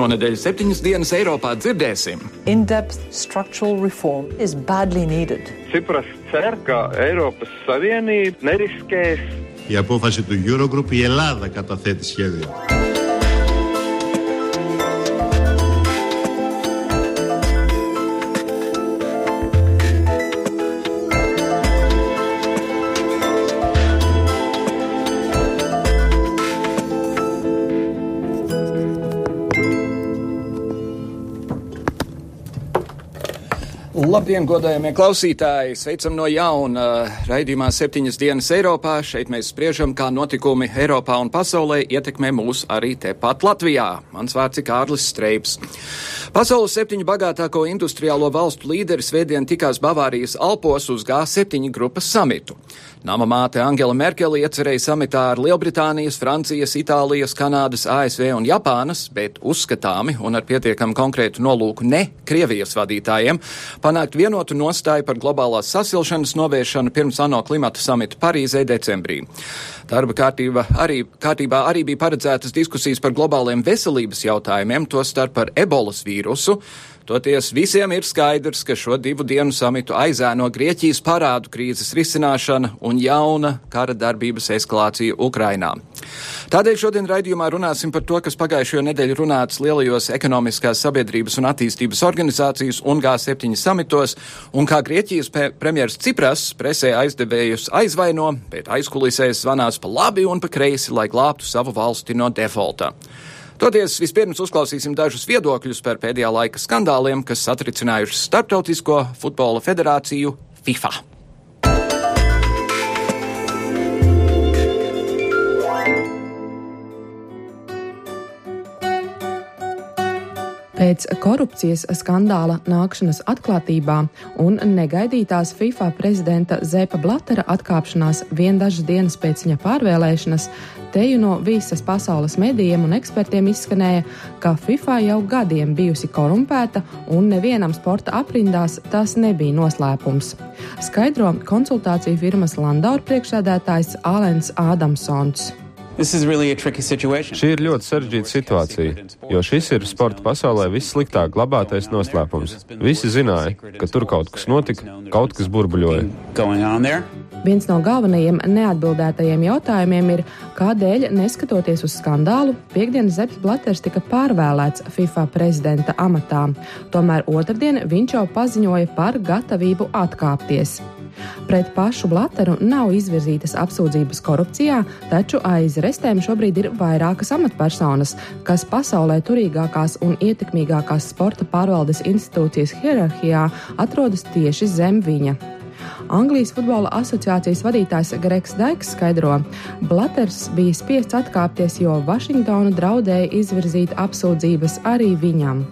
Šonadēļ septiņas dienas Eiropā dzirdēsim. Cipras cer, ka Eiropas Savienība neriskēs. Η απόφαση του Eurogroup η Ελλάδα καταθέτει σχέδιο. Labdien, godājamie klausītāji! Sveicam no jauna raidījumā septiņas dienas Eiropā. Šeit mēs spriežam, kā notikumi Eiropā un pasaulē ietekmē mūs arī tepat Latvijā. Mans vārds ir Kārlis Streips. Pasaules septiņu bagātāko industriālo valstu līderi svētdien tikās Bavārijas Alpos uz G7 grupas samitu. Nama māte Angela Merkele iecerēja samitā ar Lielbritānijas, Francijas, Itālijas, Kanādas, ASV un Japānas, bet uzskatāmi un ar pietiekami konkrētu nolūku ne Krievijas vadītājiem panākt vienotu nostāju par globālās sasilšanas novēršanu pirms ANO klimata samita Parīzē decembrī. Darba kārtība arī, kārtībā arī bija paredzētas diskusijas par globāliem veselības jautājumiem, tostarp par ebolas vīrusu. Toties visiem ir skaidrs, ka šo divu dienu samitu aizēno Grieķijas parādu krīzes risināšana un jauna kara darbības eskalācija Ukrainā. Tādēļ šodien raidījumā runāsim par to, kas pagājušajā nedēļā runāts lielajos ekonomiskās sabiedrības un attīstības organizācijas un G7 samitos, un kā Grieķijas premjeras Cipras presē aizdevējus aizvaino, bet aizkulisēs zvanās pa labi un pa kreisi, lai glābtu savu valsti no defaulta. Toties vispirms uzklausīsim dažus viedokļus par pēdējā laika skandāliem, kas satricinājuši Startautisko futbola federāciju FIFA. Pēc korupcijas skandāla nākšanas atklātībā un negaidītās FIFA prezidenta Zepa Blatera atkāpšanās vien dažas dienas pēc viņa pārvēlēšanas, teju no visas pasaules medijiem un ekspertiem izskanēja, ka FIFA jau gadiem bijusi korumpēta un nevienam sporta aprindās tas nebija noslēpums. Skaidro konsultāciju firmas Landaur priekšsēdētājs Alens Ādamsons. Really Šī ir ļoti sarežģīta situācija, jo šis ir sporta pasaulē vissliktāk glabātais noslēpums. Visi zināja, ka tur kaut kas notika, kaut kas burbuļoja. Viens no galvenajiem neatbildētajiem jautājumiem ir, kādēļ, neskatoties uz skandālu, piekdienas Zepes Blaters tika pārvēlēts FIFA prezidenta amatā. Tomēr otrdien viņš jau paziņoja par gatavību atkāpties. Pret pašu Blateru nav izvirzītas apsūdzības korupcijā, taču aiz restēm šobrīd ir vairākas amatpersonas, kas pasaulē turīgākās un ietekmīgākās sporta pārvaldes institūcijas hierarhijā atrodas tieši zem viņa. Anglijas futbola asociācijas vadītājs Gregs Daiks skaidro, Blaters bija spiests atkāpties, jo Vašingtona draudēja izvirzīt apsūdzības arī viņam.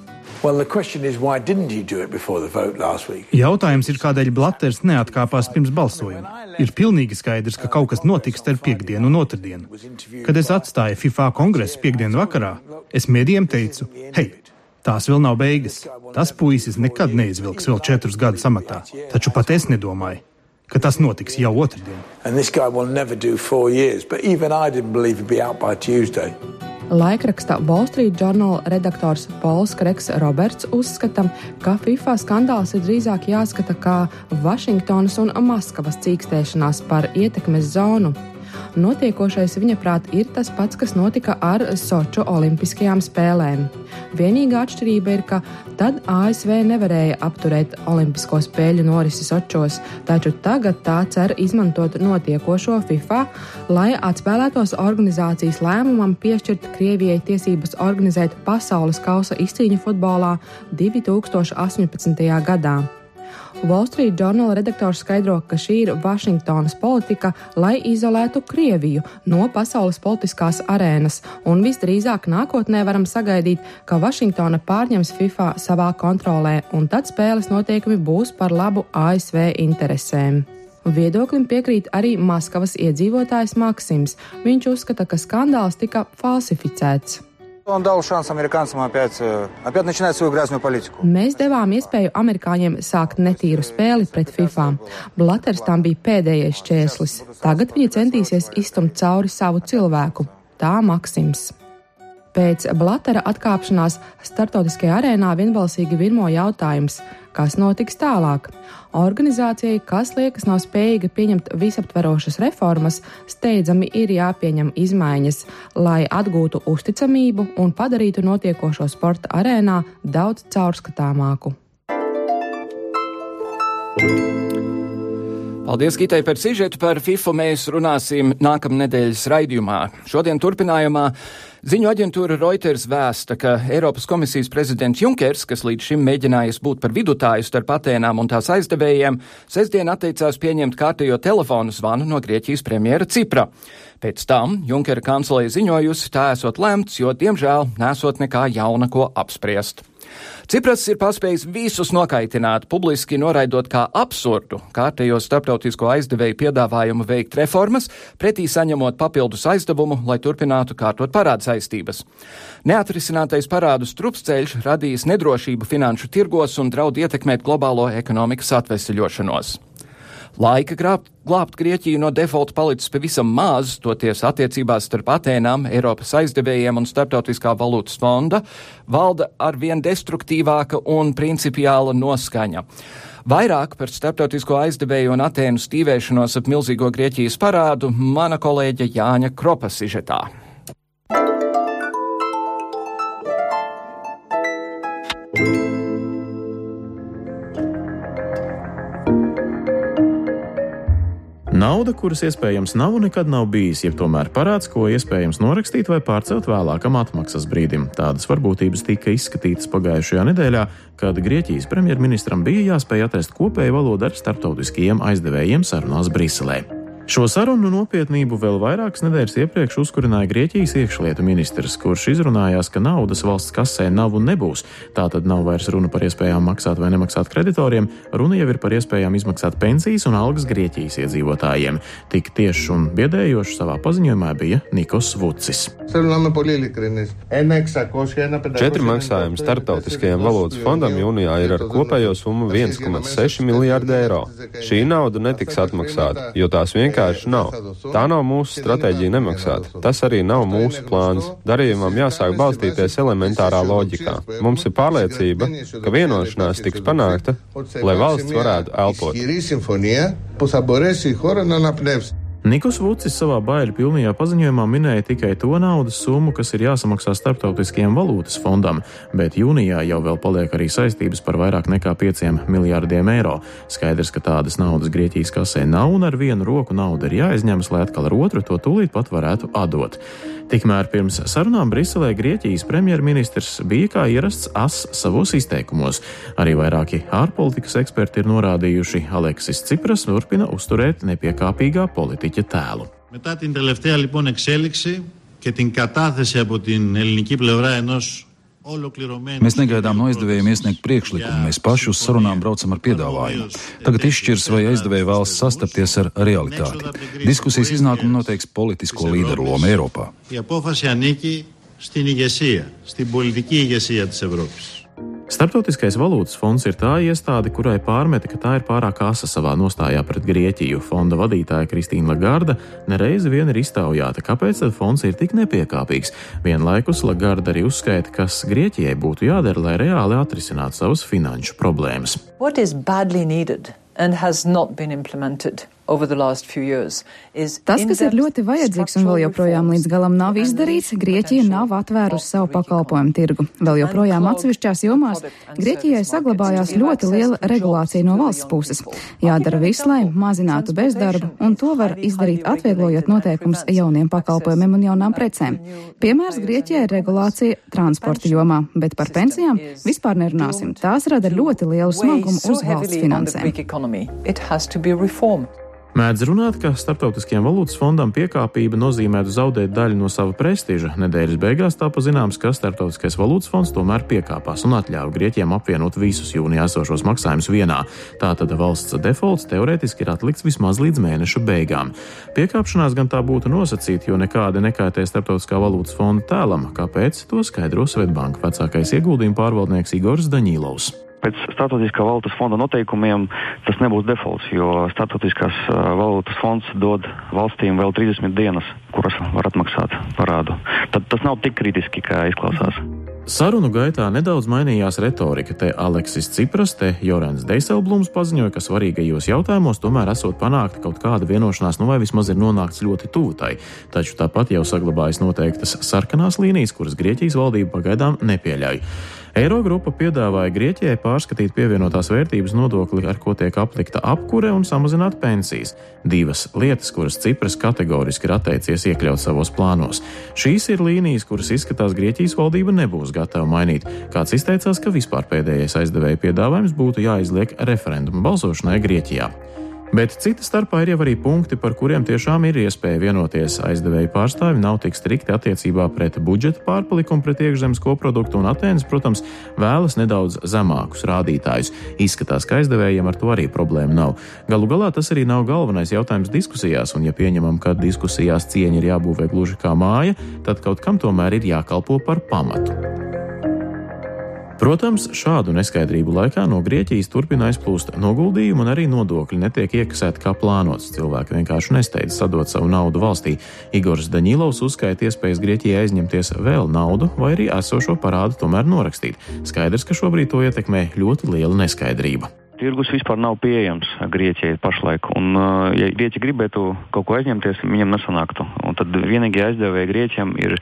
Jautājums ir, kādēļ Blaters neatkāpās pirms balsojuma. Ir pilnīgi skaidrs, ka kaut kas notiks starp piekdienu un otrdienu. Kad es atstāju FIFA kongresu piekdienu vakarā, es mēdījiem teicu, hei, tās vēl nav beigas. Tas puisis nekad neizvilks vēl četrus gadus amatā, taču pat es nedomāju, ka tas notiks jau otrdien. Laikraksta Wall Street Journal redaktors Pols Kreks Roberts uzskata, ka FIFA skandāls ir drīzāk jāskata kā Vašingtonas un Maskavas cīkstēšanās par ietekmes zonu. Notiekošais viņa prāt ir tas pats, kas notika ar Soču Olimpiskajām spēlēm. Vienīgā atšķirība ir, ka tad ASV nevarēja apturēt Olimpisko spēļu norisi Sočos, taču tagad tā cer izmantot notiekošo FIFA, lai atspēlētos organizācijas lēmumam piešķirt Krievijai tiesības organizēt pasaules kausa izcīņu futbolā 2018. gadā. Wall Street Journal redaktors skaidro, ka šī ir Vašingtonas politika, lai izolētu Krieviju no pasaules politiskās arēnas, un visdrīzāk nākotnē varam sagaidīt, ka Vašingtona pārņems FIFA savā kontrolē, un tad spēles noteikumi būs par labu ASV interesēm. Viedoklim piekrīt arī Maskavas iedzīvotājs Maksims. Viņš uzskata, ka skandāls tika falsificēts. Он дал шанс американцам опять, э, опять начинать свою грязную политику. Mēs devām iespēju amerikāņiem sākt netīru spēli pret FIFA. Blaters tam bija pēdējais čēslis. Tagad viņi centīsies iztumt cauri savu cilvēku. Tā Maksims. Pēc Blatera atkāpšanās startautiskajā arēnā vienbalsīgi virmo jautājums, kas notiks tālāk. Organizācijai, kas liekas nav spējīga pieņemt visaptverošas reformas, steidzami ir jāpieņem izmaiņas, lai atgūtu uzticamību un padarītu notiekošo sporta arēnā daudz caurskatāmāku. Paldies, Gitai, par sižetu par FIFA. Mēs runāsim nākamnedēļas raidījumā. Šodien turpinājumā ziņu aģentūra Reuters vēsta, ka Eiropas komisijas prezidents Junkers, kas līdz šim mēģinājis būt par vidutāju starp Atēnām un tās aizdevējiem, sestdien atteicās pieņemt kārtējo telefonu zvanu no Grieķijas premjera Cipra. Pēc tam Junkera kancelē ziņojusi, tā esot lemts, jo, diemžēl, nesot nekā jauna, ko apspriest. Cipras ir paspējis visus nokaitināt, publiski noraidot kā absurdu kārtējo starptautisko aizdevēju piedāvājumu veikt reformas, pretī saņemot papildus aizdevumu, lai turpinātu kārtot parādu saistības. Neatrisinātais parādu strupceļš radījis nedrošību finanšu tirgos un draud ietekmēt globālo ekonomikas atvesļošanos. Laika grābt, glābt Grieķiju no defaulta palicis pavisam maz, toties attiecībās starp Atēnām, Eiropas aizdevējiem un Startautiskā valūtas fonda valda arvien destruktīvāka un principiāla noskaņa. Vairāk par starptautisko aizdevēju un Atēnu stīvēšanos ap milzīgo Grieķijas parādu mana kolēģe Jāņa Kropa sižetā. Nauda, kuras iespējams nav un nekad nav bijis, jeb tomēr parāds, ko iespējams norakstīt vai pārcelt vēlākam atmaksas brīdim. Tādas varbūtības tika izskatītas pagājušajā nedēļā, kad Grieķijas premjerministram bija jāspēj atrast kopēju valodu ar starptautiskajiem aizdevējiem sarunās Briselē. Šo sarunu nopietnību vēl vairākas nedēļas iepriekš uzkurināja Grieķijas iekšlietu ministrs, kurš izrunājās, ka naudas valsts kasē nav un nebūs. Tā tad nav vairs runa par iespējām maksāt vai nemaksāt kreditoriem, runa jau ir par iespējām izmaksāt pensijas un algas Grieķijas iedzīvotājiem. Tik tieši un biedējoši savā paziņojumā bija Nikos Vucis. Četri maksājumi starptautiskajam valodas fondam jūnijā ir ar kopējo summu 1,6 miljārdu eiro. Šī nauda netiks atmaksāta, jo tās vienkārši vienkārši nav. Tā nav mūsu stratēģija nemaksāt. Tas arī nav mūsu plāns. Darījumam jāsāk balstīties elementārā loģikā. Mums ir pārliecība, ka vienošanās tiks panākta, lai valsts varētu elpot. Nikos Vucis savā baiļu pilnajā paziņojumā minēja tikai to naudas summu, kas ir jāsamaksā starptautiskajam valūtas fondam, bet jūnijā jau vēl paliek arī saistības par vairāk nekā 5 miljārdiem eiro. Skaidrs, ka tādas naudas Grieķijas kasē nav un ar vienu roku nauda ir jāizņemas, lai atkal ar otru to tūlīt pat varētu atdot. Tikmēr pirms sarunām Briselē Grieķijas premjerministrs bija kā ierasts as savos izteikumos. Arī vairāki ārpolitikas eksperti ir norādījuši, Aleksis Cipras turpina uzturēt nepiekāpīgā politiķa tēlu. Μετά την τελευταία λοιπόν εξέλιξη και την κατάθεση από την ελληνική πλευρά ενός Mēs negaidām no aizdevējiem iesniegt priekšlikumu, mēs paši uz sarunām braucam ar piedāvājumu. Tagad izšķirs, vai aizdevēja vēlas sastapties ar realitāti. Diskusijas iznākumu noteiks politisko līderu loma Eiropā. Στην ηγεσία, στην πολιτική ηγεσία της Ευρώπης. Startautiskais valūtas fonds ir tā iestāde, kurai pārmeta, ka tā ir pārāk asa savā nostājā pret Grieķiju. Fonda vadītāja Kristīna Lagarda nereizi vien ir iztaujāta, kāpēc tad fonds ir tik nepiekāpīgs. Vienlaikus Lagarda arī uzskaita, kas Grieķijai būtu jādara, lai reāli atrisinātu savas finanšu problēmas. What is badly needed and has not been implemented? Tas, kas ir ļoti vajadzīgs un vēl joprojām līdz galam nav izdarīts, Grieķija nav atvērusi savu pakalpojumu tirgu. Vēl joprojām atsevišķās jomās Grieķijai saglabājās ļoti liela regulācija no valsts puses. Jādara viss, lai mazinātu bezdarbu, un to var izdarīt atvieglojot noteikums jauniem pakalpojumiem un jaunām precēm. Piemērs Grieķijai ir regulācija transporta jomā, bet par pensijām vispār nerunāsim. Tās rada ļoti lielu smagumu uz valsts finansēm. Mēdz runāt, ka Startautiskajam valūtas fondam piekāpība nozīmētu zaudēt daļu no sava prestiža. Nedēļas beigās tāpa zināms, ka Startautiskais valūtas fonds tomēr piekāpās un atļāva Grieķiem apvienot visus jūnijā esošos maksājumus vienā. Tātad valsts defaults teorētiski ir atlikts vismaz līdz mēneša beigām. Piekāpšanās gan tā būtu nosacīta, jo nekāda nekaitē Startautiskā valūtas fonda tēlam, kāpēc to skaidro Svetbanka vecākais ieguldījuma pārvaldnieks Igors Daņīlovs. Pēc Startautiskā valūtas fonda noteikumiem tas nebūs defaults, jo Startautiskās valūtas fonds dod valstīm vēl 30 dienas, kuras var atmaksāt parādu. Tad tas nav tik kritiski, kā izklausās. Sarunu gaitā nedaudz mainījās retorika. Te Aleksis Cipras, te Jorans Deiselblums paziņoja, ka svarīgajos jautājumos tomēr esot panākta kaut kāda vienošanās, nu vai vismaz ir nonākts ļoti tūtai. Taču tāpat jau saglabājas noteiktas sarkanās līnijas, kuras Grieķijas valdība pagaidām nepieļauj. Eirogrupa piedāvāja Grieķijai pārskatīt pievienotās vērtības nodokli, ar ko tiek aplikta apkure un samazināt pensijas. Divas lietas, kuras Cipras kategoriski ir atteicies iekļaut savos plānos. Šīs ir līnijas, kuras izskatās Grieķijas valdība nebūs gatava mainīt. Kāds izteicās, ka vispār pēdējais aizdevēja piedāvājums būtu jāizliek referenduma balsošanai Grieķijā. Bet cita starpā ir jau arī punkti, par kuriem tiešām ir iespēja vienoties. Aizdevēju pārstāvi nav tik strikti attiecībā pret budžeta pārpalikumu pret iekšzemes koproduktu, un Atēnas, protams, vēlas nedaudz zemākus rādītājus. Izskatās, ka aizdevējiem ar to arī problēma nav. Galu galā tas arī nav galvenais jautājums diskusijās, un ja pieņemam, ka diskusijās cieņa ir jābūvē gluži kā māja, tad kaut kam tomēr ir jākalpo par pamatu. Protams, šādu neskaidrību laikā no Grieķijas turpina aizplūst noguldījumi un arī nodokļi netiek iekasēti kā plānots. Cilvēki vienkārši nesteidz sadot savu naudu valstī. Igors Daņilovs uzskaita iespējas Grieķijai aizņemties vēl naudu vai arī esošo parādu tomēr norakstīt. Skaidrs, ka šobrīd to ietekmē ļoti liela neskaidrība. Tirgus vispār nav pieejams Grieķijai pašlaik. Un, ja Grieķi gribētu kaut ko aizņemties, viņiem nesanāktu. Un tad vienīgie aizdevēji Grieķiem ir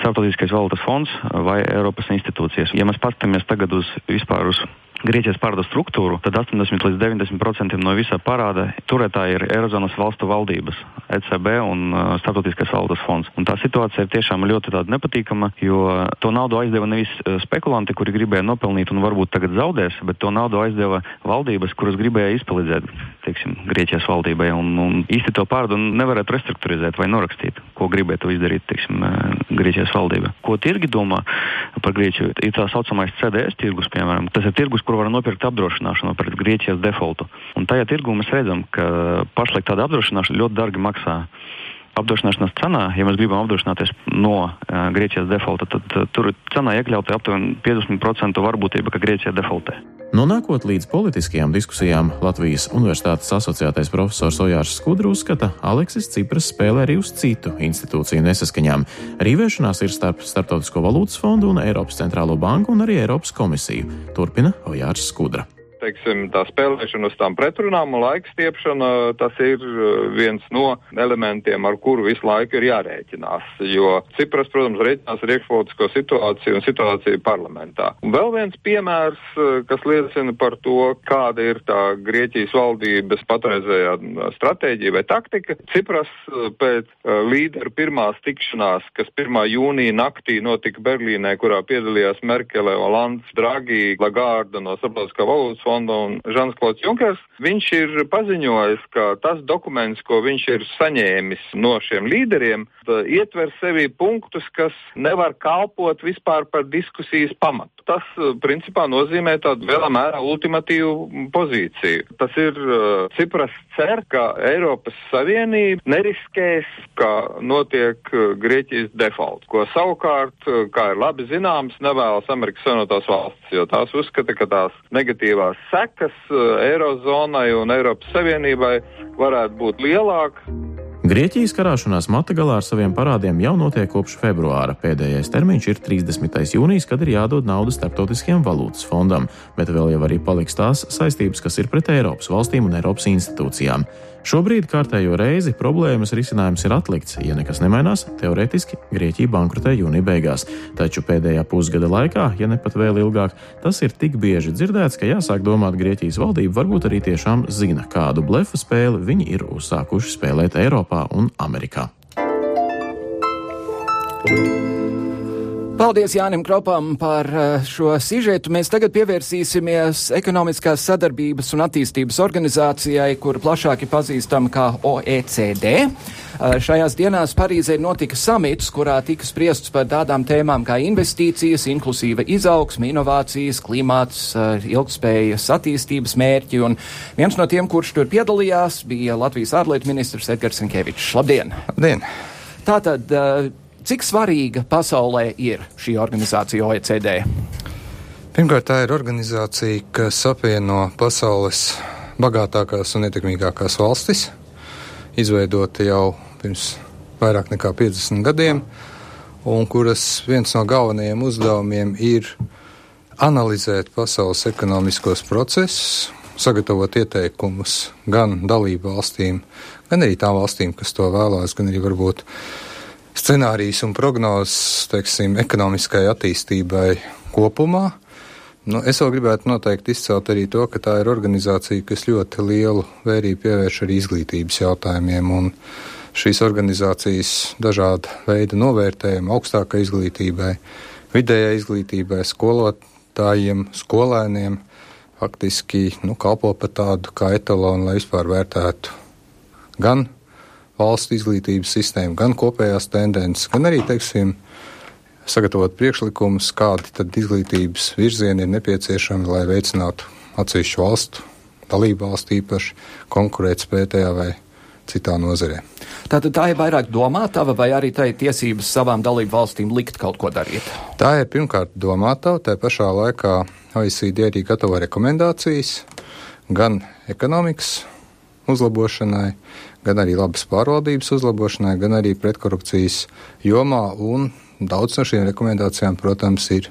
Startautiskais valūtas fonds vai Eiropas institūcijas. Ja mēs paskatāmies tagad uz vispār uz Grieķijas parāda struktūru, tad 80 līdz 90% no visā parāda turētāji ir Eirozonas valstu valdības, ECB un uh, Startautiskais valūtas fonds. Un tā situācija ir tiešām ļoti nepatīkama, jo to naudu aizdeva nevis spekulanti, kuri gribēja nopelnīt un varbūt tagad zaudēs, bet to naudu aizdeva valdības, kuras gribēja izpalīdzēt teiksim, Grieķijas valdībai. Un, un īsti to parādu nevarētu restruktūrizēt vai norakstīt, ko gribētu izdarīt teiksim, Grieķijas valdība. Ko tirgi domā par Grieķiju? Ir tā saucamais CDS tirgus, piemēram. Tas ir tirgus, kur var nopirkt apdrošināšanu pret Grieķijas defaultu. Un tajā tirgu mēs redzam, ka pašlaik tāda apdrošināšana ļoti dārgi maksā apdrošināšanas cenā, ja mēs gribam apdrošināties no uh, Grieķijas defaulta, tad uh, tur cenā iekļauta aptuveni 50% varbūtība, ka Grieķija defaultē. Nonākot līdz politiskajām diskusijām, Latvijas Universitātes asociētais profesors Ojārs Skudru uzskata, Aleksis Cipras spēlē arī uz citu institūciju nesaskaņām. Rīvēšanās ir starp Startautisko valūtas fondu un Eiropas centrālo banku un arī Eiropas komisiju. Turpina Ojārs Skudra teiksim, tā spēlēšana uz tām pretrunām un laika stiepšana, tas ir uh, viens no elementiem, ar kuru visu laiku ir jārēķinās. Jo Cipras, protams, rēķinās ar iekšpolitisko situāciju un situāciju parlamentā. Un vēl viens piemērs, uh, kas liecina par to, kāda ir tā Grieķijas valdības patreizējā uh, stratēģija vai taktika. Cipras pēc līderu pirmās tikšanās, kas 1. jūnija naktī notika Berlīnē, kurā piedalījās Merkele, Olands, Draghi, Lagarda no Starptautiskā valūtas fonda un Žans Klods Junkers, viņš ir paziņojis, ka tas dokuments, ko viņš ir saņēmis no šiem līderiem, ietver sevi punktus, kas nevar kalpot vispār par diskusijas pamatu. Tas, principā, nozīmē tādu lielā mērā ultimatīvu pozīciju. Tas ir Cipras cer, ka Eiropas Savienība neriskēs, ka notiek Grieķijas default, ko savukārt, kā ir labi zināms, nevēlas Amerikas Savienotās valstis, jo tās uzskata, ka tās negatīvās sekas eh, Eirozonai un Eiropas Savienībai varētu būt lielākas. Grieķijas karāšanās mata galā ar saviem parādiem jau notiek kopš februāra. Pēdējais termiņš ir 30. jūnijas, kad ir jādod nauda starptautiskajam valūtas fondam, bet vēl jau arī paliks tās saistības, kas ir pret Eiropas valstīm un Eiropas institūcijām. Šobrīd kārtējo reizi problēmas risinājums ir atlikts. Ja nekas nemainās, teorētiski Grieķija bankrotē jūnija beigās. Taču pēdējā pusgada laikā, ja ne pat vēl ilgāk, tas ir tik bieži dzirdēts, ka jāsāk domāt, Grieķijas valdība varbūt arī tiešām zina, kādu blefu spēli viņi ir uzsākuši spēlēt Eiropā un Amerikā. thank you Paldies Jānim Kropam par eh, šo sižetu. Mēs tagad pievērsīsimies ekonomiskās sadarbības un attīstības organizācijai, kur plašāk ir pazīstama kā OECD. Eh, šajās dienās Parīzē notika samits, kurā tika spriests par tādām tēmām kā investīcijas, inklusīva izaugsme, inovācijas, klimāts, eh, ilgspējas attīstības mērķi. Un viens no tiem, kurš tur piedalījās, bija Latvijas ārlietu ministrs Edgars Sinkevičs. Labdien! Labdien! Tātad, Cik svarīga pasaulē ir šī organizācija OECD? Pirmkārt, tā ir organizācija, kas apvieno pasaules bagātākās un ietekmīgākās valstis, izveidota jau pirms vairāk nekā 50 gadiem, un kuras viens no galvenajiem uzdevumiem ir analizēt pasaules ekonomiskos procesus, sagatavot ieteikumus gan dalību valstīm, gan arī tām valstīm, kas to vēlās, gan arī varbūt scenārijas un prognozes, teiksim, ekonomiskai attīstībai kopumā. Nu, es vēl gribētu noteikti izcelt arī to, ka tā ir organizācija, kas ļoti lielu vērību pievērš arī izglītības jautājumiem. Šīs organizācijas dažāda veida novērtējumu augstākai izglītībai, vidējai izglītībai, skolotājiem, skolēniem faktiski nu, kalpo par tādu kā etalonu, lai vispār vērtētu gan valsts izglītības sistēmu, gan kopējās tendences, gan arī, teiksim, sagatavot priekšlikumus, kādi tad izglītības virzieni ir nepieciešami, lai veicinātu atsevišķu valstu, dalību valstu īpaši konkurētspēju tajā vai citā nozarē. Tātad tā ir vairāk domātava vai arī tā ir tiesības savām dalību valstīm likt kaut ko darīt? Tā ir pirmkārt domātava, tā pašā laikā OECD arī gatavo rekomendācijas gan ekonomikas uzlabošanai, gan arī labas pārvaldības uzlabošanai, gan arī pretkorupcijas jomā un daudz no šīm rekomendācijām, protams, ir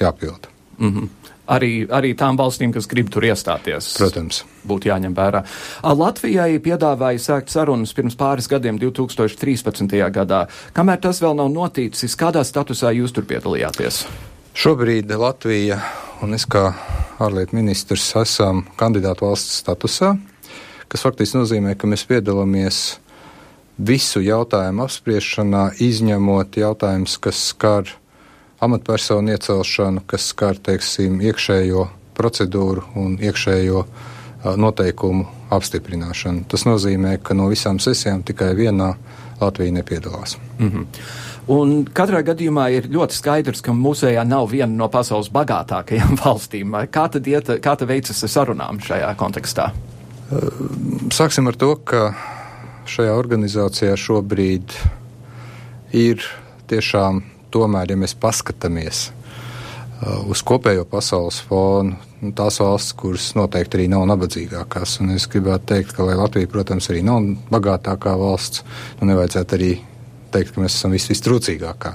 jāpilda. Mm -hmm. Arī, arī tām valstīm, kas grib tur iestāties. Protams. Būtu jāņem vērā. Latvijai piedāvāja sākt sarunas pirms pāris gadiem, 2013. gadā. Kamēr tas vēl nav noticis, kādā statusā jūs tur piedalījāties? Šobrīd Latvija un es kā ārlietu ministrs esam kandidātu valsts statusā, kas faktiski nozīmē, ka mēs piedalāmies visu jautājumu apspriešanā, izņemot jautājumus, kas skar amatpersonu iecelšanu, kas skar, teiksim, iekšējo procedūru un iekšējo noteikumu apstiprināšanu. Tas nozīmē, ka no visām sesijām tikai vienā Latvija nepiedalās. Mm -hmm. Un katrā gadījumā ir ļoti skaidrs, ka mūsējā nav viena no pasaules bagātākajām valstīm. Kā tad, iet, kā tad veicas sarunām šajā kontekstā? Sāksim ar to, ka šajā organizācijā šobrīd ir tiešām, tomēr, ja mēs paskatāmies uh, uz kopējo pasaules fonu, nu, tās valsts, kuras noteikti arī nav nabadzīgākās. Un es gribētu teikt, ka, Latvija, protams, arī nav bagātākā valsts, nu nevajadzētu arī teikt, ka mēs esam vis vistrūcīgākā.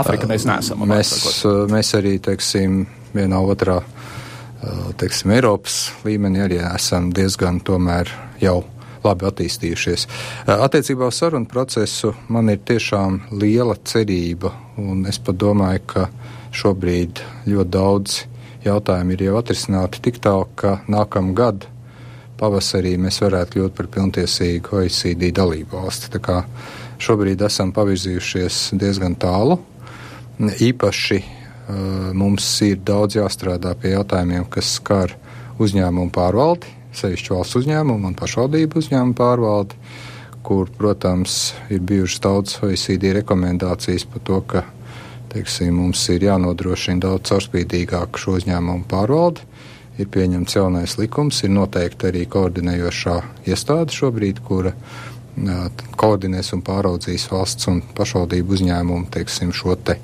Āfrika mēs neesam. Mēs, uh, mēs arī, teiksim, vienā otrā, uh, teiksim, Eiropas līmenī arī esam diezgan tomēr jau labi attīstījušies. Attiecībā uz sarunu procesu man ir tiešām liela cerība, un es pat domāju, ka šobrīd ļoti daudz jautājumu ir jau atrisināti tik tālu, ka nākamgad pavasarī mēs varētu kļūt par pilntiesīgu OECD dalību valsti. Tā kā šobrīd esam pavirzījušies diezgan tālu. Īpaši mums ir daudz jāstrādā pie jautājumiem, kas skar uzņēmumu pārvaldi, sevišķi valsts uzņēmumu un pašvaldību uzņēmumu pārvaldi, kur, protams, ir bijušas daudz OECD rekomendācijas par to, ka teiksim, mums ir jānodrošina daudz caurspīdīgāk šo uzņēmumu pārvaldi. Ir pieņemts jaunais likums, ir noteikti arī koordinējošā iestāde šobrīd, kura koordinēs un pāraudzīs valsts un pašvaldību uzņēmumu teiksim, šo te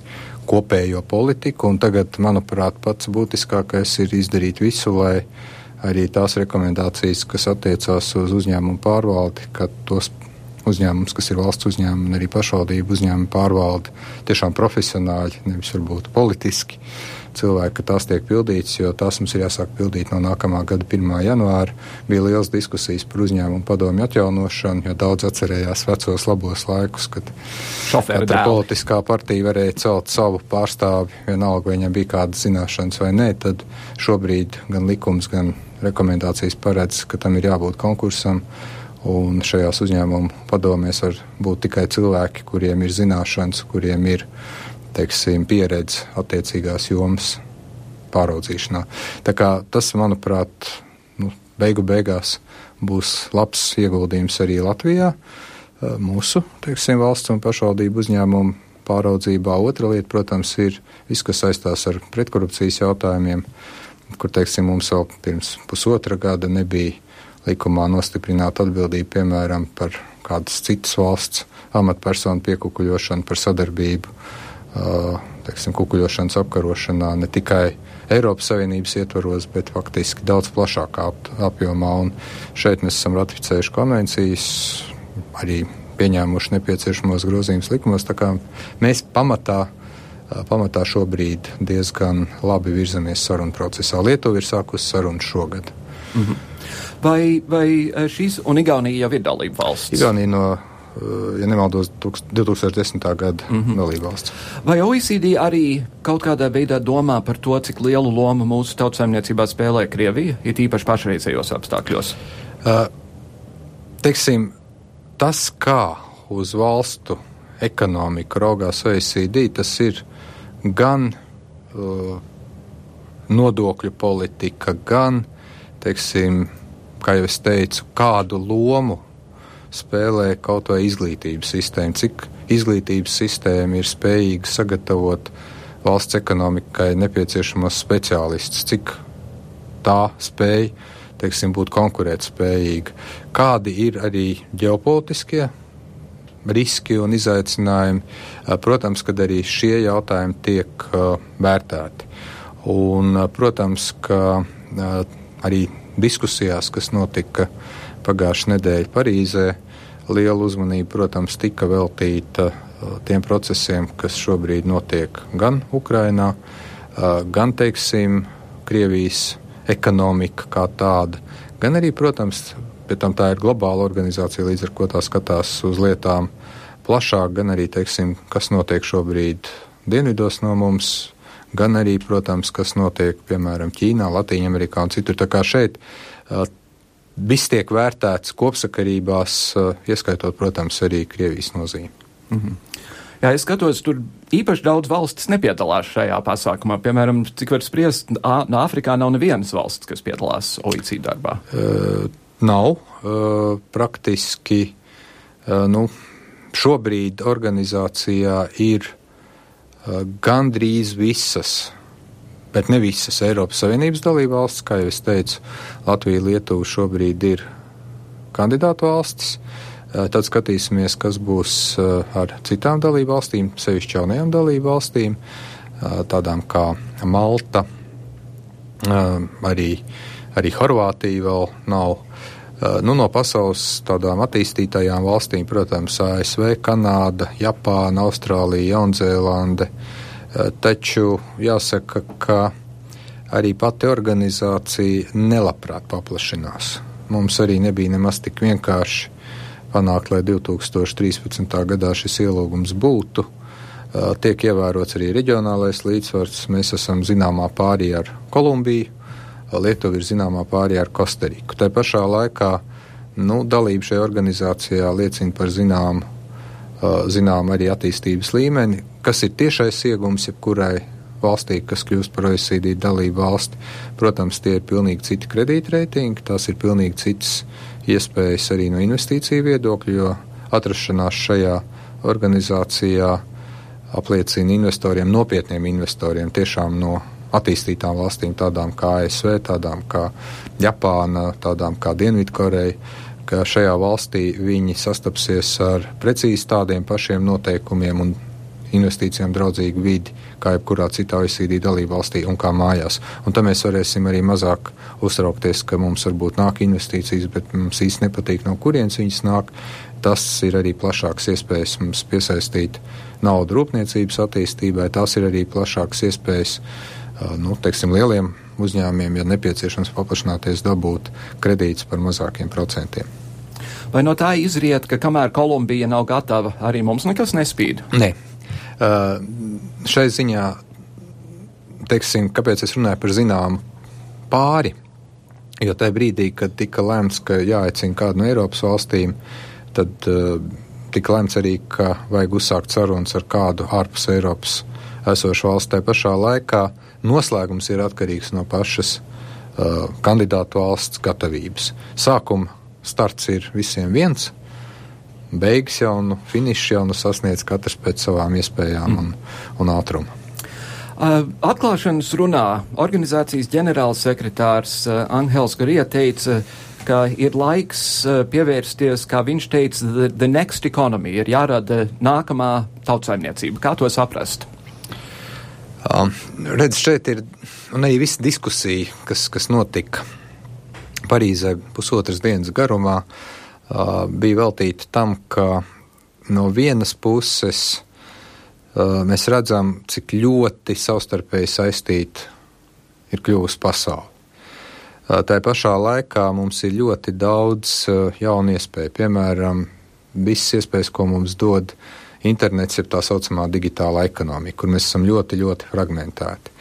kopējo politiku. Un tagad, manuprāt, pats būtiskākais ir izdarīt visu, lai arī tās rekomendācijas, kas attiecās uz uzņēmumu pārvaldi, ka tos uzņēmums, kas ir valsts uzņēmumi un arī pašvaldību uzņēmumu pārvaldi, tiešām profesionāļi, nevis varbūt politiski cilvēki, ka tās tiek pildītas, jo tās mums ir jāsāk pildīt no nākamā gada 1. janvāra. Bija liels diskusijas par uzņēmumu padomju atjaunošanu, jo daudz atcerējās vecos labos laikus, kad katra politiskā partija varēja celt savu pārstāvi, vienalga, vai viņam bija kādas zināšanas vai nē, tad šobrīd gan likums, gan rekomendācijas paredz, ka tam ir jābūt konkursam. Un šajās uzņēmumu padomēs var būt tikai cilvēki, kuriem ir zināšanas, kuriem ir teiksim, pieredze attiecīgās jomas pāraudzīšanā. Tā kā tas, manuprāt, nu, beigu beigās būs labs ieguldījums arī Latvijā, mūsu teiksim, valsts un pašvaldību uzņēmumu pāraudzībā. Otra lieta, protams, ir viss, kas saistās ar pretkorupcijas jautājumiem kur teiksim, mums vēl pirms pusotra gada nebija likumā nostiprināta atbildība, piemēram, par kādas citas valsts amatpersonu piekukuļošanu, par sadarbību, teiksim, kukuļošanas apkarošanā ne tikai Eiropas Savienības ietvaros, bet faktiski daudz plašākā ap, apjomā. Un šeit mēs esam ratificējuši konvencijas, arī pieņēmuši nepieciešamos grozījumus likumos. Mēs pamatā, pamatā šobrīd diezgan labi virzamies sarunu procesā. Lietuva ir sākusi sarunu šogad. Mhm. Vai, vai šīs un Igaunija jau ir dalība valsts? Igaunija no ja nemaldos, 2010. gada mm -hmm. dalībvalsts. Vai OECD arī kaut kādā veidā domā par to, cik lielu lomu mūsu tautsēmniecībā spēlē Krievija, it īpaši pašreizējos apstākļos? Uh, teiksim, tas, kā uz valstu ekonomiku raugās OECD, tas ir gan uh, nodokļu politika, gan, teiksim, kā jau es teicu, kādu lomu spēlē kaut vai izglītības sistēma, cik izglītības sistēma ir spējīga sagatavot valsts ekonomikai nepieciešamos speciālistus, cik tā spēj teiksim, būt konkurētspējīga. Kādi ir arī ģeopolitiskie riski un izaicinājumi? Protams, kad arī šie jautājumi tiek uh, vērtēti. Un, uh, protams, ka arī diskusijās, kas notika pagājušā nedēļa Parīzē, liela uzmanība, protams, tika veltīta uh, tiem procesiem, kas šobrīd notiek gan Ukrainā, uh, gan, teiksim, Krievijas ekonomika kā tāda, gan arī, protams, pēc tam tā ir globāla organizācija, līdz ar ko tā skatās uz lietām plašāk, gan arī, teiksim, kas notiek šobrīd dienvidos no mums, gan arī, protams, kas notiek, piemēram, Ķīnā, Latvijā, Amerikā un citur. Tā kā šeit uh, viss tiek vērtēts kopsakarībās, eh, ieskaitot, protams, arī Krievijas nozīmi. -hmm. Jā, es skatos, tur īpaši daudz valstis nepiedalās šajā pasākumā. Piemēram, cik var spriest, no Āfrikā nav nevienas valsts, kas piedalās OECD darbā. Uh, nav. Uh, praktiski uh, nu, šobrīd organizācijā ir uh, gandrīz visas bet ne visas Eiropas Savienības dalībvalstis. Kā jau es teicu, Latvija Lietuva šobrīd ir kandidātu valstis. Eh, tad skatīsimies, kas būs eh, ar citām dalībvalstīm, sevišķi jaunajām dalībvalstīm, eh, tādām kā Malta, arī, arī Horvātija vēl nav. Nu, no pasaules tādām attīstītajām valstīm, protams, ASV, Kanāda, Japāna, Austrālija, Jaunzēlande, uh, taču jāsaka, ka arī pati organizācija nelabprāt paplašinās. Mums arī nebija nemaz tik vienkārši panākt, lai 2013. gadā šis ielūgums būtu. Eh, tiek ievērots arī reģionālais līdzsvars. Mēs esam zināmā pārī ar Kolumbiju, Lietuva ir zināmā pārī ar Kostariku. Tā pašā laikā nu, dalība šajā organizācijā liecina par zināmu zinām arī attīstības līmeni, kas ir tiešais iegums jebkurai valstī, kas kļūst par OECD dalību valsti. Protams, tie ir pilnīgi citi kredītreitingi, tās ir pilnīgi citas iespējas arī no investīciju viedokļa, jo atrašanās šajā organizācijā apliecina investoriem, nopietniem investoriem, tiešām no attīstītām valstīm, tādām kā ASV, tādām kā Japāna, tādām kā Dienvidkoreja, ka šajā valstī viņi sastapsies ar precīzi tādiem pašiem noteikumiem un investīcijām draudzīgu vidi, kā jebkurā citā OECD dalība valstī un kā mājās. Un tad mēs varēsim arī mazāk uztraukties, ka mums varbūt nāk investīcijas, bet mums īsti nepatīk, no kurienes viņas nāk. Tas ir arī plašāks iespējas mums piesaistīt naudu rūpniecības attīstībai, tās ir arī plašāks iespējas, nu, teiksim, lieliem uzņēmumiem, ja nepieciešams paplašināties, dabūt kredītus par mazākiem procentiem. Vai no tā izriet, ka kamēr Kolumbija nav gatava, arī mums nekas nespīd? Nē. Uh, šai ziņā, teiksim, kāpēc es runāju par zināmu pāri? Jo tajā brīdī, kad tika lēmts, ka jāaicina kādu no Eiropas valstīm, tad uh, tika lēmts arī, ka vajag uzsākt sarunas ar kādu ārpus Eiropas esošu valsts. Tā pašā laikā Noslēgums ir atkarīgs no pašas uh, kandidātu valsts gatavības. Sākuma starts ir visiem viens, beigas jau nu, finišs jau nu sasniedz katrs pēc savām iespējām un, un ātruma. Uh, atklāšanas runā organizācijas ģenerālsekretārs Angels Garija teica, ka ir laiks pievērsties, kā viņš teica, the, the next economy, ir jārada nākamā tautsaimniecība. Kā to saprast? Um, redz, šeit ir un arī visa diskusija, kas, kas notika Parīzē pusotras dienas garumā, uh, bija veltīta tam, ka no vienas puses uh, mēs redzam, cik ļoti savstarpēji saistīta ir kļuvusi pasaule. Uh, tā pašā laikā mums ir ļoti daudz uh, jaunu iespēju, piemēram, visas iespējas, ko mums dod internets, ir tā saucamā digitāla ekonomika, kur mēs esam ļoti, ļoti fragmentēti.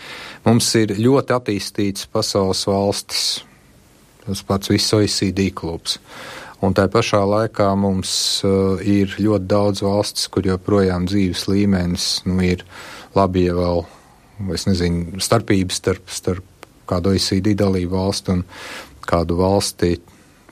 Mums ir ļoti attīstīts pasaules valstis, tas pats viss OECD klubs. Un tā pašā laikā mums uh, ir ļoti daudz valstis, kur joprojām dzīves līmenis nu, ir labi, ja vēl, nezinu, starpības starp, starp kādu OECD dalību valstu un kādu valsti,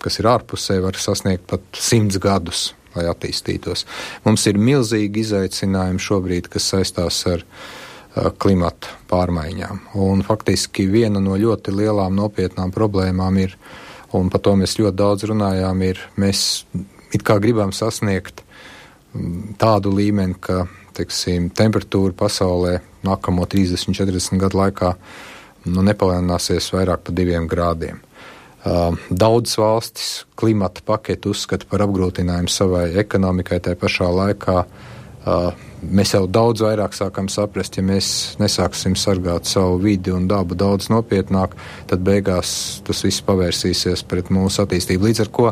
kas ir ārpusē, var sasniegt pat simts gadus lai attīstītos. Mums ir milzīgi izaicinājumi šobrīd, kas saistās ar uh, klimata pārmaiņām. Un faktiski viena no ļoti lielām nopietnām problēmām ir, un par to mēs ļoti daudz runājām, ir mēs it kā gribam sasniegt mm, tādu līmeni, ka teiksim, temperatūra pasaulē nākamo 30, 40 gadu laikā nu, nepalielināsies vairāk par diviem grādiem. Daudzas valstis klimata paketi uzskata par apgrūtinājumu savai ekonomikai, tā pašā laikā mēs jau daudz vairāk sākam saprast, ja mēs nesāksim sargāt savu vidi un dabu daudz nopietnāk, tad beigās tas viss pavērsīsies pret mūsu attīstību. Līdz ar ko,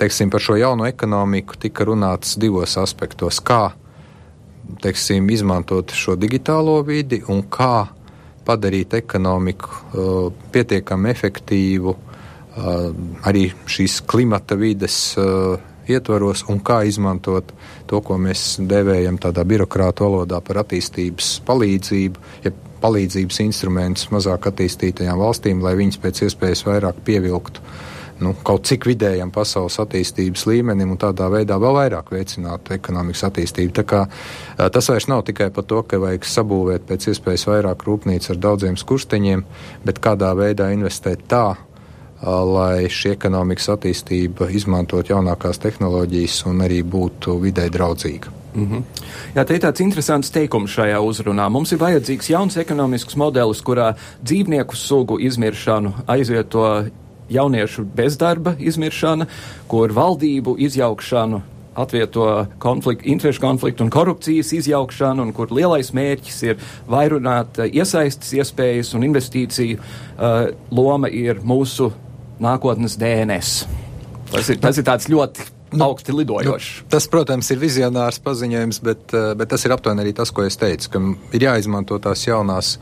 teiksim, par šo jauno ekonomiku tika runāts divos aspektos. Kā, teiksim, izmantot šo digitālo vidi un kā padarīt ekonomiku uh, pietiekami efektīvu uh, arī šīs klimata vides ietvaros un kā izmantot to, ko mēs devējam tādā birokrāta valodā par attīstības palīdzību, ja palīdzības instrumentus mazāk attīstītajām valstīm, lai viņas pēc iespējas vairāk pievilktu nu, kaut cik vidējam pasaules attīstības līmenim un tādā veidā vēl vairāk veicinātu ekonomikas attīstību. Tā kā, tas vairs nav tikai par to, ka vajag sabūvēt pēc iespējas vairāk rūpnīcu ar daudziem skursteņiem, bet kādā veidā investēt tā, lai šī ekonomikas attīstība izmantot jaunākās tehnoloģijas un arī būtu vidē draudzīga. Mm -hmm. Jā, te ir tāds interesants teikums šajā uzrunā. Mums ir vajadzīgs jauns ekonomisks modelis, kurā dzīvnieku sugu izmiršanu aizvieto jauniešu bezdarba izmiršana, kur valdību izjaukšanu atvieto konfliktu, interešu konfliktu un korupcijas izjaukšanu, un kur lielais mērķis ir vairunāt iesaistas iespējas un investīciju uh, loma ir mūsu nākotnes DNS. Tas ir, tas ir tāds ļoti nu, augsti lidojošs. Nu, tas, protams, ir vizionārs paziņojums, bet, eh, bet tas ir aptuveni arī tas, ko es teicu, ka ir jāizmanto tās jaunās,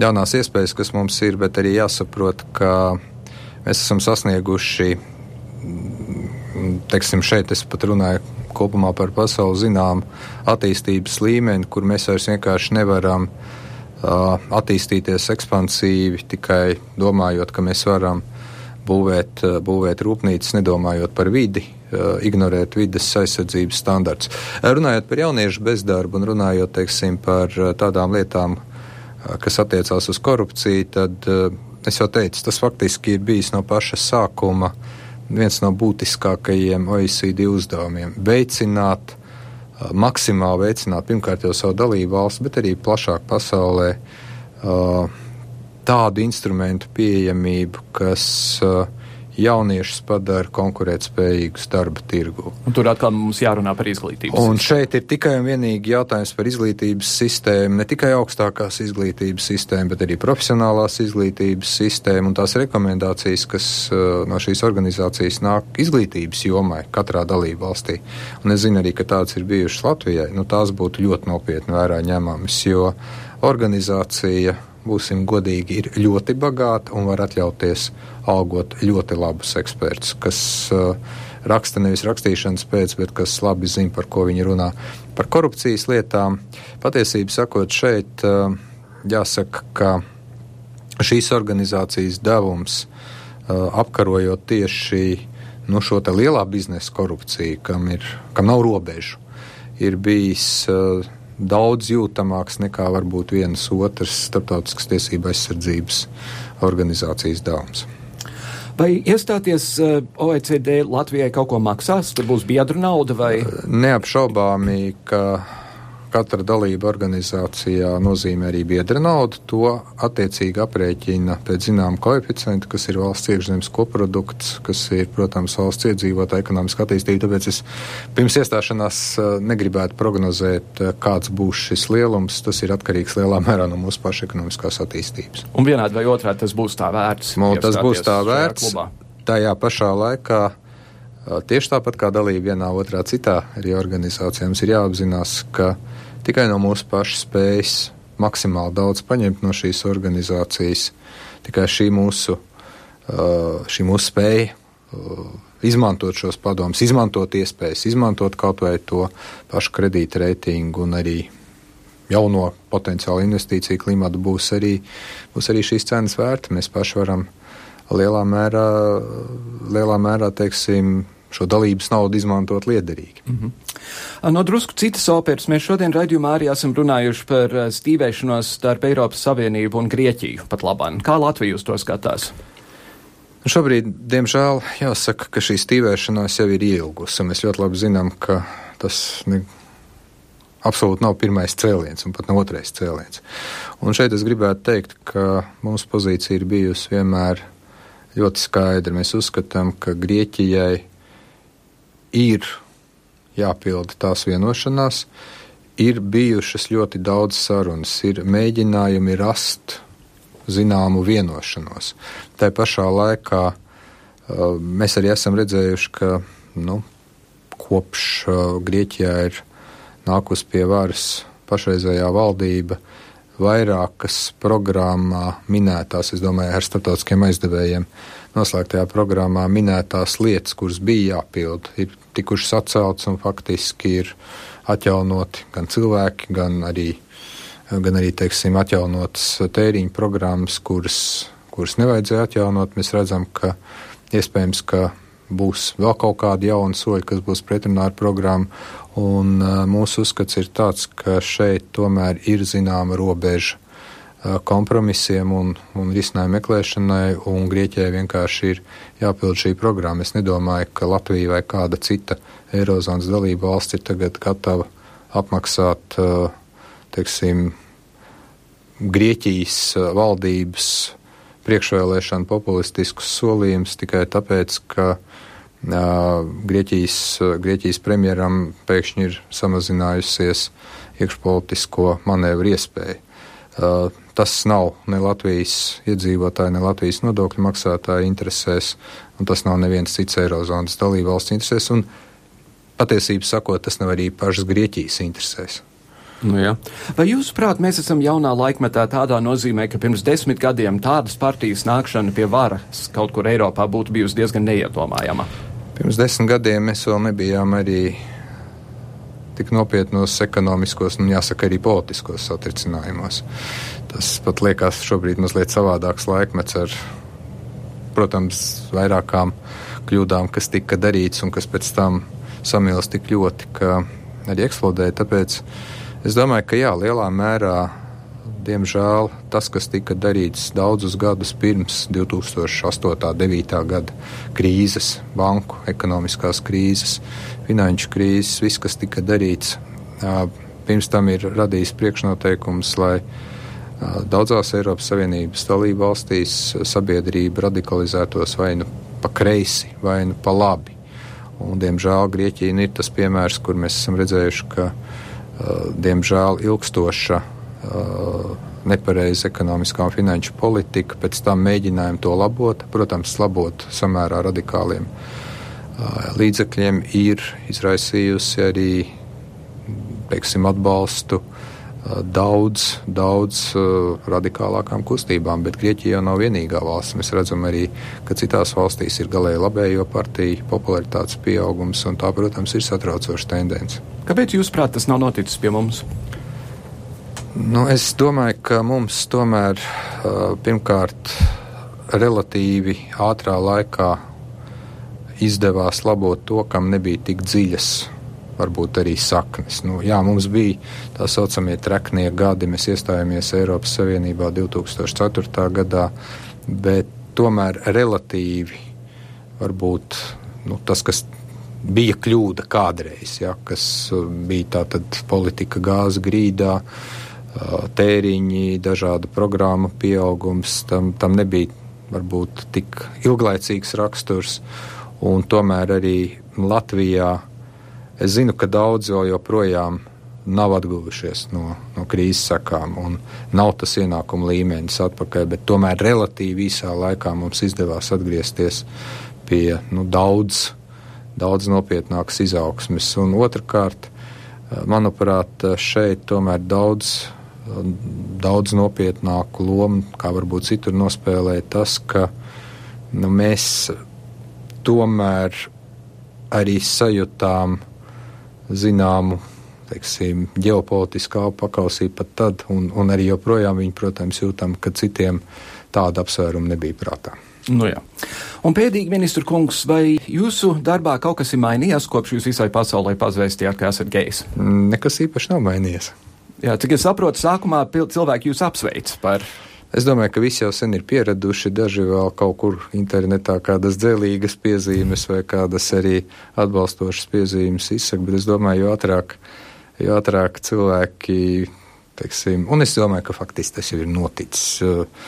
jaunās iespējas, kas mums ir, bet arī jāsaprot, ka mēs esam sasnieguši, teiksim, šeit es pat runāju kopumā par pasauli zinām attīstības līmeni, kur mēs vairs vienkārši nevaram uh, attīstīties ekspansīvi tikai domājot, ka mēs varam uh, būvēt, eh, būvēt rūpnīcas, nedomājot par vidi, eh, ignorēt vidas aizsardzības standarts. Eh, runājot par jauniešu bezdarbu un runājot teiksim, par tādām lietām, kas attiecās uz korupciju, tad es jau teicu, tas faktiski ir bijis no paša sākuma viens no būtiskākajiem OECD uzdevumiem - veicināt, maksimāli veicināt pirmkārt jau savu dalību valsts, bet arī plašāk pasaulē. Uh, tādu instrumentu pieejamību, kas uh, jauniešus padara konkurētspējīgus darba tirgu. Un tur atkal mums jārunā par un sistēmu. Un šeit ir tikai un vienīgi jautājums par izglītības sistēmu, ne tikai augstākās izglītības sistēmu, bet arī profesionālās izglītības sistēmu un tās rekomendācijas, kas uh, no šīs organizācijas nāk izglītības jomai katrā dalību valstī. Un es zinu arī, ka tāds ir bijušas Latvijai. Nu, tās būtu ļoti nopietni vērā ņemamas, jo organizācija būsim godīgi, ir ļoti bagāta un var atļauties algot ļoti labus ekspertus, kas uh, raksta nevis rakstīšanas pēc, bet kas labi zina, par ko viņi runā. Par korupcijas lietām patiesībā sakot, šeit uh, jāsaka, ka šīs organizācijas devums uh, apkarojot tieši nu, šo lielā biznesa korupciju, kam, ir, kam nav robežu, ir bijis uh, daudz jūtamāks nekā varbūt vienas otras starptautiskas tiesība aizsardzības organizācijas dāvums. Vai iestāties eh, OECD Latvijai kaut ko maksās? Tur būs biedru nauda vai? Neapšaubāmi, ka katra dalība organizācijā nozīmē arī biedra naudu. To attiecīgi aprēķina pēc zināma koeficienta, kas ir valsts iekšzemes koprodukts, kas ir, protams, valsts iedzīvotāja ekonomiska attīstība. Tāpēc es pirms iestāšanās uh, negribētu prognozēt, uh, kāds būs šis lielums. Tas ir atkarīgs lielā mērā no mūsu paša ekonomiskās attīstības. Un vienādi vai otrādi tas būs tā vērts? Nu, tas būs tā vērts. Tajā pašā laikā Tieši tāpat kā dalība vienā otrā citā arī organizācijā, mums ir jāapzinās, ka tikai no mūsu paša spējas maksimāli daudz paņemt no šīs organizācijas, tikai šī mūsu, šī mūsu spēja izmantot šos padomus, izmantot iespējas, izmantot kaut vai to pašu kredīta reitingu un arī jauno potenciālu investīciju klimatu būs arī, būs arī šīs cenas vērta. Mēs paši varam lielā mērā, lielā mērā teiksim, šo dalības naudu izmantot liederīgi. Mm -hmm. No drusku citas operas mēs šodien raidījumā arī esam runājuši par stīvēšanos starp Eiropas Savienību un Grieķiju pat labāk. Kā Latvija uz to skatās? Šobrīd, diemžēl, jāsaka, ka šī stīvēšanās jau ir ielgusi. Mēs ļoti labi zinām, ka tas ne, absolūti nav pirmais cēliens un pat ne otrais cēliens. Un šeit es gribētu teikt, ka mūsu pozīcija ir bijusi vienmēr ļoti skaidra. Mēs uzskatām, ka Grieķijai ir jāpilda tās vienošanās. Ir bijušas ļoti daudz sarunas, ir mēģinājumi rast zināmu vienošanos. Tā pašā laikā uh, mēs arī esam redzējuši, ka nu, kopš uh, Grieķijā ir nākus pie varas pašreizējā valdība, vairākas programmā minētās, es domāju, ar starptautiskiem aizdevējiem noslēgtajā programmā minētās lietas, kuras bija jāpild, ir tikušas atceltas un faktiski ir atjaunoti gan cilvēki, gan arī, gan arī teiksim, atjaunotas tēriņu programmas, kuras, kuras nevajadzēja atjaunot. Mēs redzam, ka iespējams, ka būs vēl kaut kādi jauni soļi, kas būs pretrunā ar programmu. Un, uh, mūsu uzskats ir tāds, ka šeit tomēr ir zināma robeža kompromisiem un, un risinājumu meklēšanai, un Grieķijai vienkārši ir jāpild šī programma. Es nedomāju, ka Latvija vai kāda cita Eirozonas dalība valsts ir tagad gatava apmaksāt, teiksim, Grieķijas valdības priekšvēlēšanu populistiskus solījumus tikai tāpēc, ka Grieķijas, Grieķijas premjeram pēkšņi ir samazinājusies iekšpolitisko manevru iespēju. Tas nav ne Latvijas iedzīvotāju, ne Latvijas nodokļu maksātāju interesēs, un tas nav neviens cits Eirozonas dalībvalsts interesēs, un patiesībā sakot, tas nav arī pašas Grieķijas interesēs. Nu, jā. Vai jūsuprāt, mēs esam jaunā laikmetā tādā nozīmē, ka pirms desmit gadiem tādas partijas nākšana pie varas kaut kur Eiropā būtu bijusi diezgan neiedomājama? Pirms desmit gadiem mēs vēl nebijām arī tik nopietnos ekonomiskos un, jāsaka, arī politiskos satricinājumos. Tas pat liekas šobrīd mazliet savādāks laikmets ar, protams, vairākām kļūdām, kas tika darīts un kas pēc tam samils tik ļoti, ka arī eksplodēja. Tāpēc es domāju, ka jā, lielā mērā diemžēl tas, kas tika darīts daudzus gadus pirms 2008. un 2009. gada krīzes, banku ekonomiskās krīzes, finanšu krīzes, viss, kas tika darīts, pirms tam ir radījis priekšnoteikums, lai daudzās Eiropas Savienības dalību valstīs sabiedrība radikalizētos vai nu pa kreisi, vai nu pa labi. Un, diemžēl Grieķija ir tas piemērs, kur mēs esam redzējuši, ka diemžēl ilgstoša nepareiza ekonomiskā un finanšu politika, pēc tam mēģinājumi to labot, protams, labot samērā radikāliem līdzekļiem, ir izraisījusi arī teiksim, atbalstu daudz, daudz radikālākām kustībām, bet Grieķija jau nav vienīgā valsts. Mēs redzam arī, ka citās valstīs ir galēji labējo partiju popularitātes pieaugums, un tā, protams, ir satraucoša tendence. Kāpēc, jūsuprāt, tas nav noticis pie mums? Nu, es domāju, ka mums tomēr pirmkārt relatīvi ātrā laikā izdevās labot to, kam nebija tik dziļas. Varbūt arī saknes. Nu, jā, mums bija tā saucamie treknie gadi. Mēs iestājāmies Eiropas Savienībā 2004. gadā, bet tomēr relatīvi varbūt nu, tas, kas bija kļūda kādreiz, ja, kas bija tātad politika gāza grīdā, tēriņi, dažādu programmu pieaugums, tam, tam nebija varbūt tik ilglaicīgs raksturs, un tomēr arī Latvijā es zinu, ka daudz vēl joprojām nav atguvušies no, no krīzes sekām, un nav tas ienākuma līmenis atpakaļ, bet tomēr relatīvi īsā laikā mums izdevās atgriezties pie nu, daudz, daudz nopietnākas izaugsmes. Un otrkārt, manuprāt, šeit tomēr daudz, daudz nopietnāku lomu, kā varbūt citur nospēlē tas, ka nu, mēs tomēr arī sajūtām zināmu teiksim, ģeopolitiskā pakausī pat tad, un, un arī joprojām viņi, protams, jūtam, ka citiem tāda apsvēruma nebija prātā. Nu jā. Un pēdīgi, ministra kungs, vai jūsu darbā kaut kas ir mainījies, kopš jūs visai pasaulē pazvēstījāt, ka esat gejs? Nekas īpaši nav mainījies. Jā, cik es saprotu, sākumā cilvēki jūs apsveic par Es domāju, ka visi jau sen ir pieraduši, daži vēl kaut kur internetā kādas dzēlīgas piezīmes vai kādas arī atbalstošas piezīmes izsaka, bet es domāju, jo ātrāk jo ātrāk cilvēki, teiksim, un es domāju, ka faktiski tas jau ir noticis. Eh,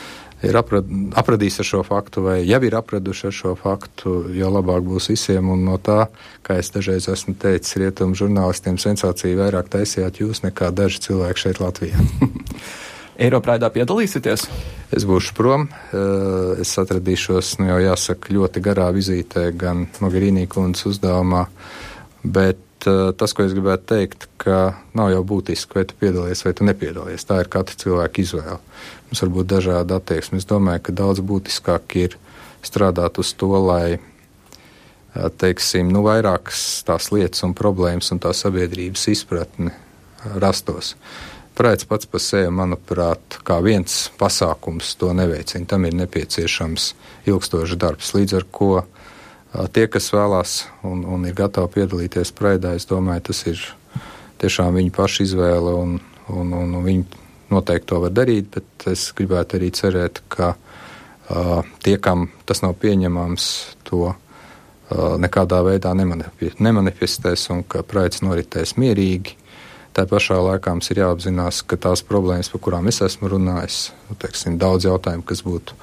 ir aprad, apradījis ar šo faktu, vai jau ir apraduši ar šo faktu, jo labāk būs visiem. Un no tā, kā es dažreiz esmu teicis, rietumu žurnālistiem sensāciju vairāk taisījāt jūs nekā daži cilvēki šeit Latvijā. Eiropraidā piedalīsieties? Es būšu prom. Eh, es atradīšos, nu jau jāsaka, ļoti garā vizītē gan Mogherini kundzes uzdevumā, bet uh, tas, ko es gribētu teikt, ka nav jau būtiski, vai tu piedalies vai tu nepiedalies. Tā ir katra cilvēka izvēle. Mums var būt dažādi attieksmi. Es domāju, ka daudz būtiskāk ir strādāt uz to, lai uh, teiksim, nu, vairākas tās lietas un problēmas un tā sabiedrības izpratne uh, Prāts pats par sevi, manuprāt, kā viens pasākums to neveicina. Tam ir nepieciešams ilgstošs darbs, līdz ar ko Tie, kas vēlās un, un ir gatavi piedalīties praidā, es domāju, tas ir tiešām viņu pašu izvēle un, un, un, un viņi noteikti to var darīt, bet es gribētu arī cerēt, ka uh, tie, kam tas nav pieņemams, to uh, nekādā veidā nemanifestēs un ka praids noritēs mierīgi. Tā pašā laikā mums ir jāapzinās, ka tās problēmas, par kurām es esmu runājis, nu, teiksim, daudz jautājumu, kas būtu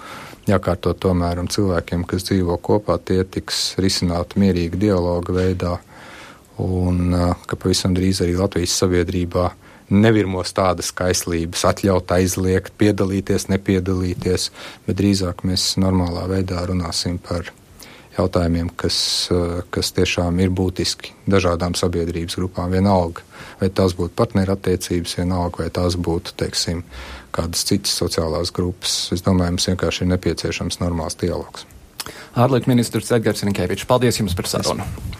jākārto tomēr un cilvēkiem, kas dzīvo kopā, tie tiks risināti mierīga dialoga veidā, un ka pavisam drīz arī Latvijas sabiedrībā nevirmos tādas kaislības, atļaut aizliegt, piedalīties, nepiedalīties, bet drīzāk mēs normālā veidā runāsim par jautājumiem, kas, kas tiešām ir būtiski dažādām sabiedrības grupām. Vienalga, vai tās būtu partnerattiecības, vienalga, vai tās būtu, teiksim, kādas citas sociālās grupas. Es domāju, mums vienkārši ir nepieciešams normāls dialogs. Ārlietu ministrs Edgars Rinkevičs, paldies jums par sarunu! Esmu.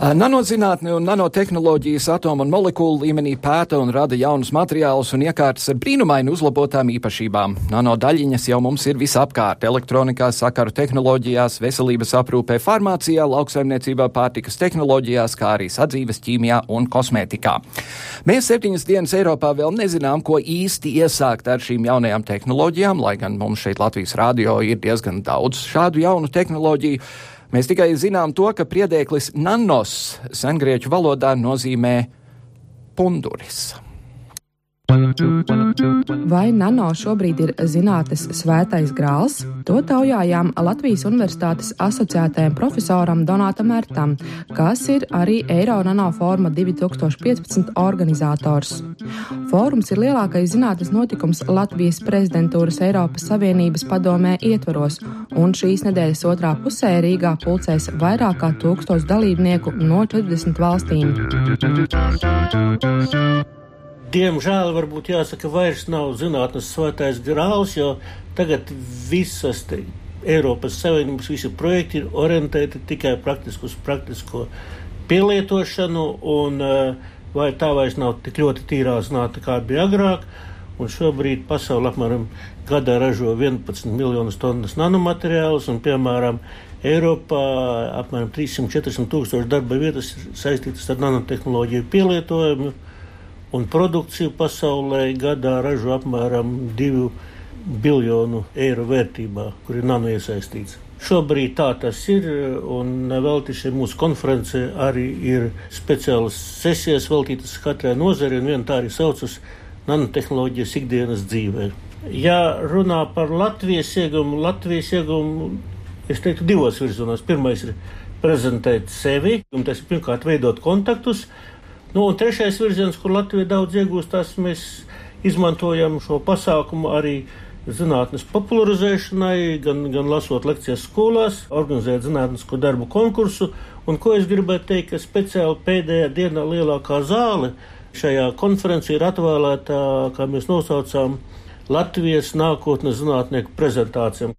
Nanozinātne un nanotehnoloģijas atomu un molekulu līmenī pēta un rada jaunus materiālus un iekārtas ar brīnumaini uzlabotām īpašībām. Nanodaļiņas jau mums ir visapkārt - elektronikā, sakaru tehnoloģijās, veselības aprūpē, farmācijā, lauksaimniecībā, pārtikas tehnoloģijās, kā arī sadzīves ķīmijā un kosmētikā. Mēs septiņas dienas Eiropā vēl nezinām, ko īsti iesākt ar šīm jaunajām tehnoloģijām, lai gan mums šeit Latvijas rādio ir diezgan daudz šādu jaunu tehnoloģiju. Mēs tikai zinām to, ka priedēklis nanos sengrieķu valodā nozīmē punduris. Vai nano šobrīd ir zinātnes svētais grāls? To taujājām Latvijas Universitātes asociētajam profesoram Donātam Mērtam, kas ir arī Eiro Nano Forma 2015 organizators. Fórums ir lielākais zinātnes notikums Latvijas prezidentūras Eiropas Savienības padomē ietvaros, un šīs nedēļas otrā pusē Rīgā pulcēs vairāk kā tūkstoš dalībnieku no 40 valstīm. Diemžēl, varbūt jāsaka, vairs nav zinātnes svētais grāls, jo tagad visas te, Eiropas Savienības visi projekti ir orientēti tikai praktiski uz praktisko pielietošanu, un eh, vai tā vairs nav tik ļoti tīrā zinātne, kā bija agrāk. Un šobrīd pasaule apmēram gadā ražo 11 miljonus tonnas nanomateriālus, un, piemēram, Eiropā apmēram 340 tūkstoši darba vietas saistītas ar nanotehnoloģiju pielietojumu un produkciju pasaulē gadā ražo apmēram 2 biljonu eiro vērtībā, kuri nav iesaistīts. Šobrīd tā tas ir, un velti šī mūsu konference arī ir speciālas sesijas veltītas katrai nozarei, un viena tā arī saucas nanotehnoloģijas ikdienas dzīvē. Ja runā par Latvijas iegumu, Latvijas iegumu, es teiktu divos virzienos. Pirmais ir prezentēt sevi, un tas ir pirmkārt veidot kontaktus. Nu, un trešais virziens, kur Latvija daudz iegūst, tas mēs izmantojam šo pasākumu arī zinātnes popularizēšanai, gan, gan lasot lekcijas skolās, organizēt zinātnisko darbu konkursu. Un ko es gribētu teikt, ka speciāli pēdējā dienā lielākā zāle šajā konferencē ir atvēlēta, kā mēs nosaucām, Latvijas nākotnes zinātnieku prezentācijām.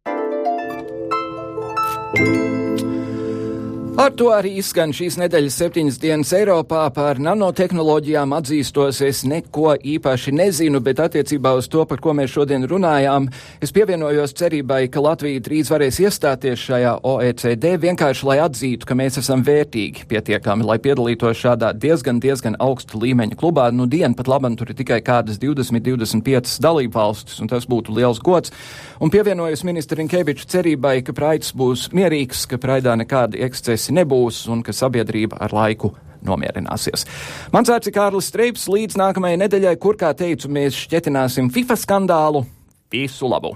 Ar to arī izskan šīs nedēļas septiņas dienas Eiropā par nanotehnoloģijām atzīstos. Es neko īpaši nezinu, bet attiecībā uz to, par ko mēs šodien runājām, es pievienojos cerībai, ka Latvija drīz varēs iestāties šajā OECD vienkārši, lai atzītu, ka mēs esam vērtīgi pietiekami, lai piedalītos šādā diezgan, diezgan augsta līmeņa klubā. Nu, diena pat labam tur ir tikai kādas 20, 25 dalību valstis, un tas būtu liels gods. Un pievienojos ministra Rinkeviča cerībai, ka praids būs mierīgs, ka praidā nekādi ekscesi nebūs un ka sabiedrība ar laiku nomierināsies. Mans vārds ir Kārlis Streips, līdz nākamajai nedēļai, kur, kā teicu, mēs šķetināsim FIFA skandālu. Visu labu!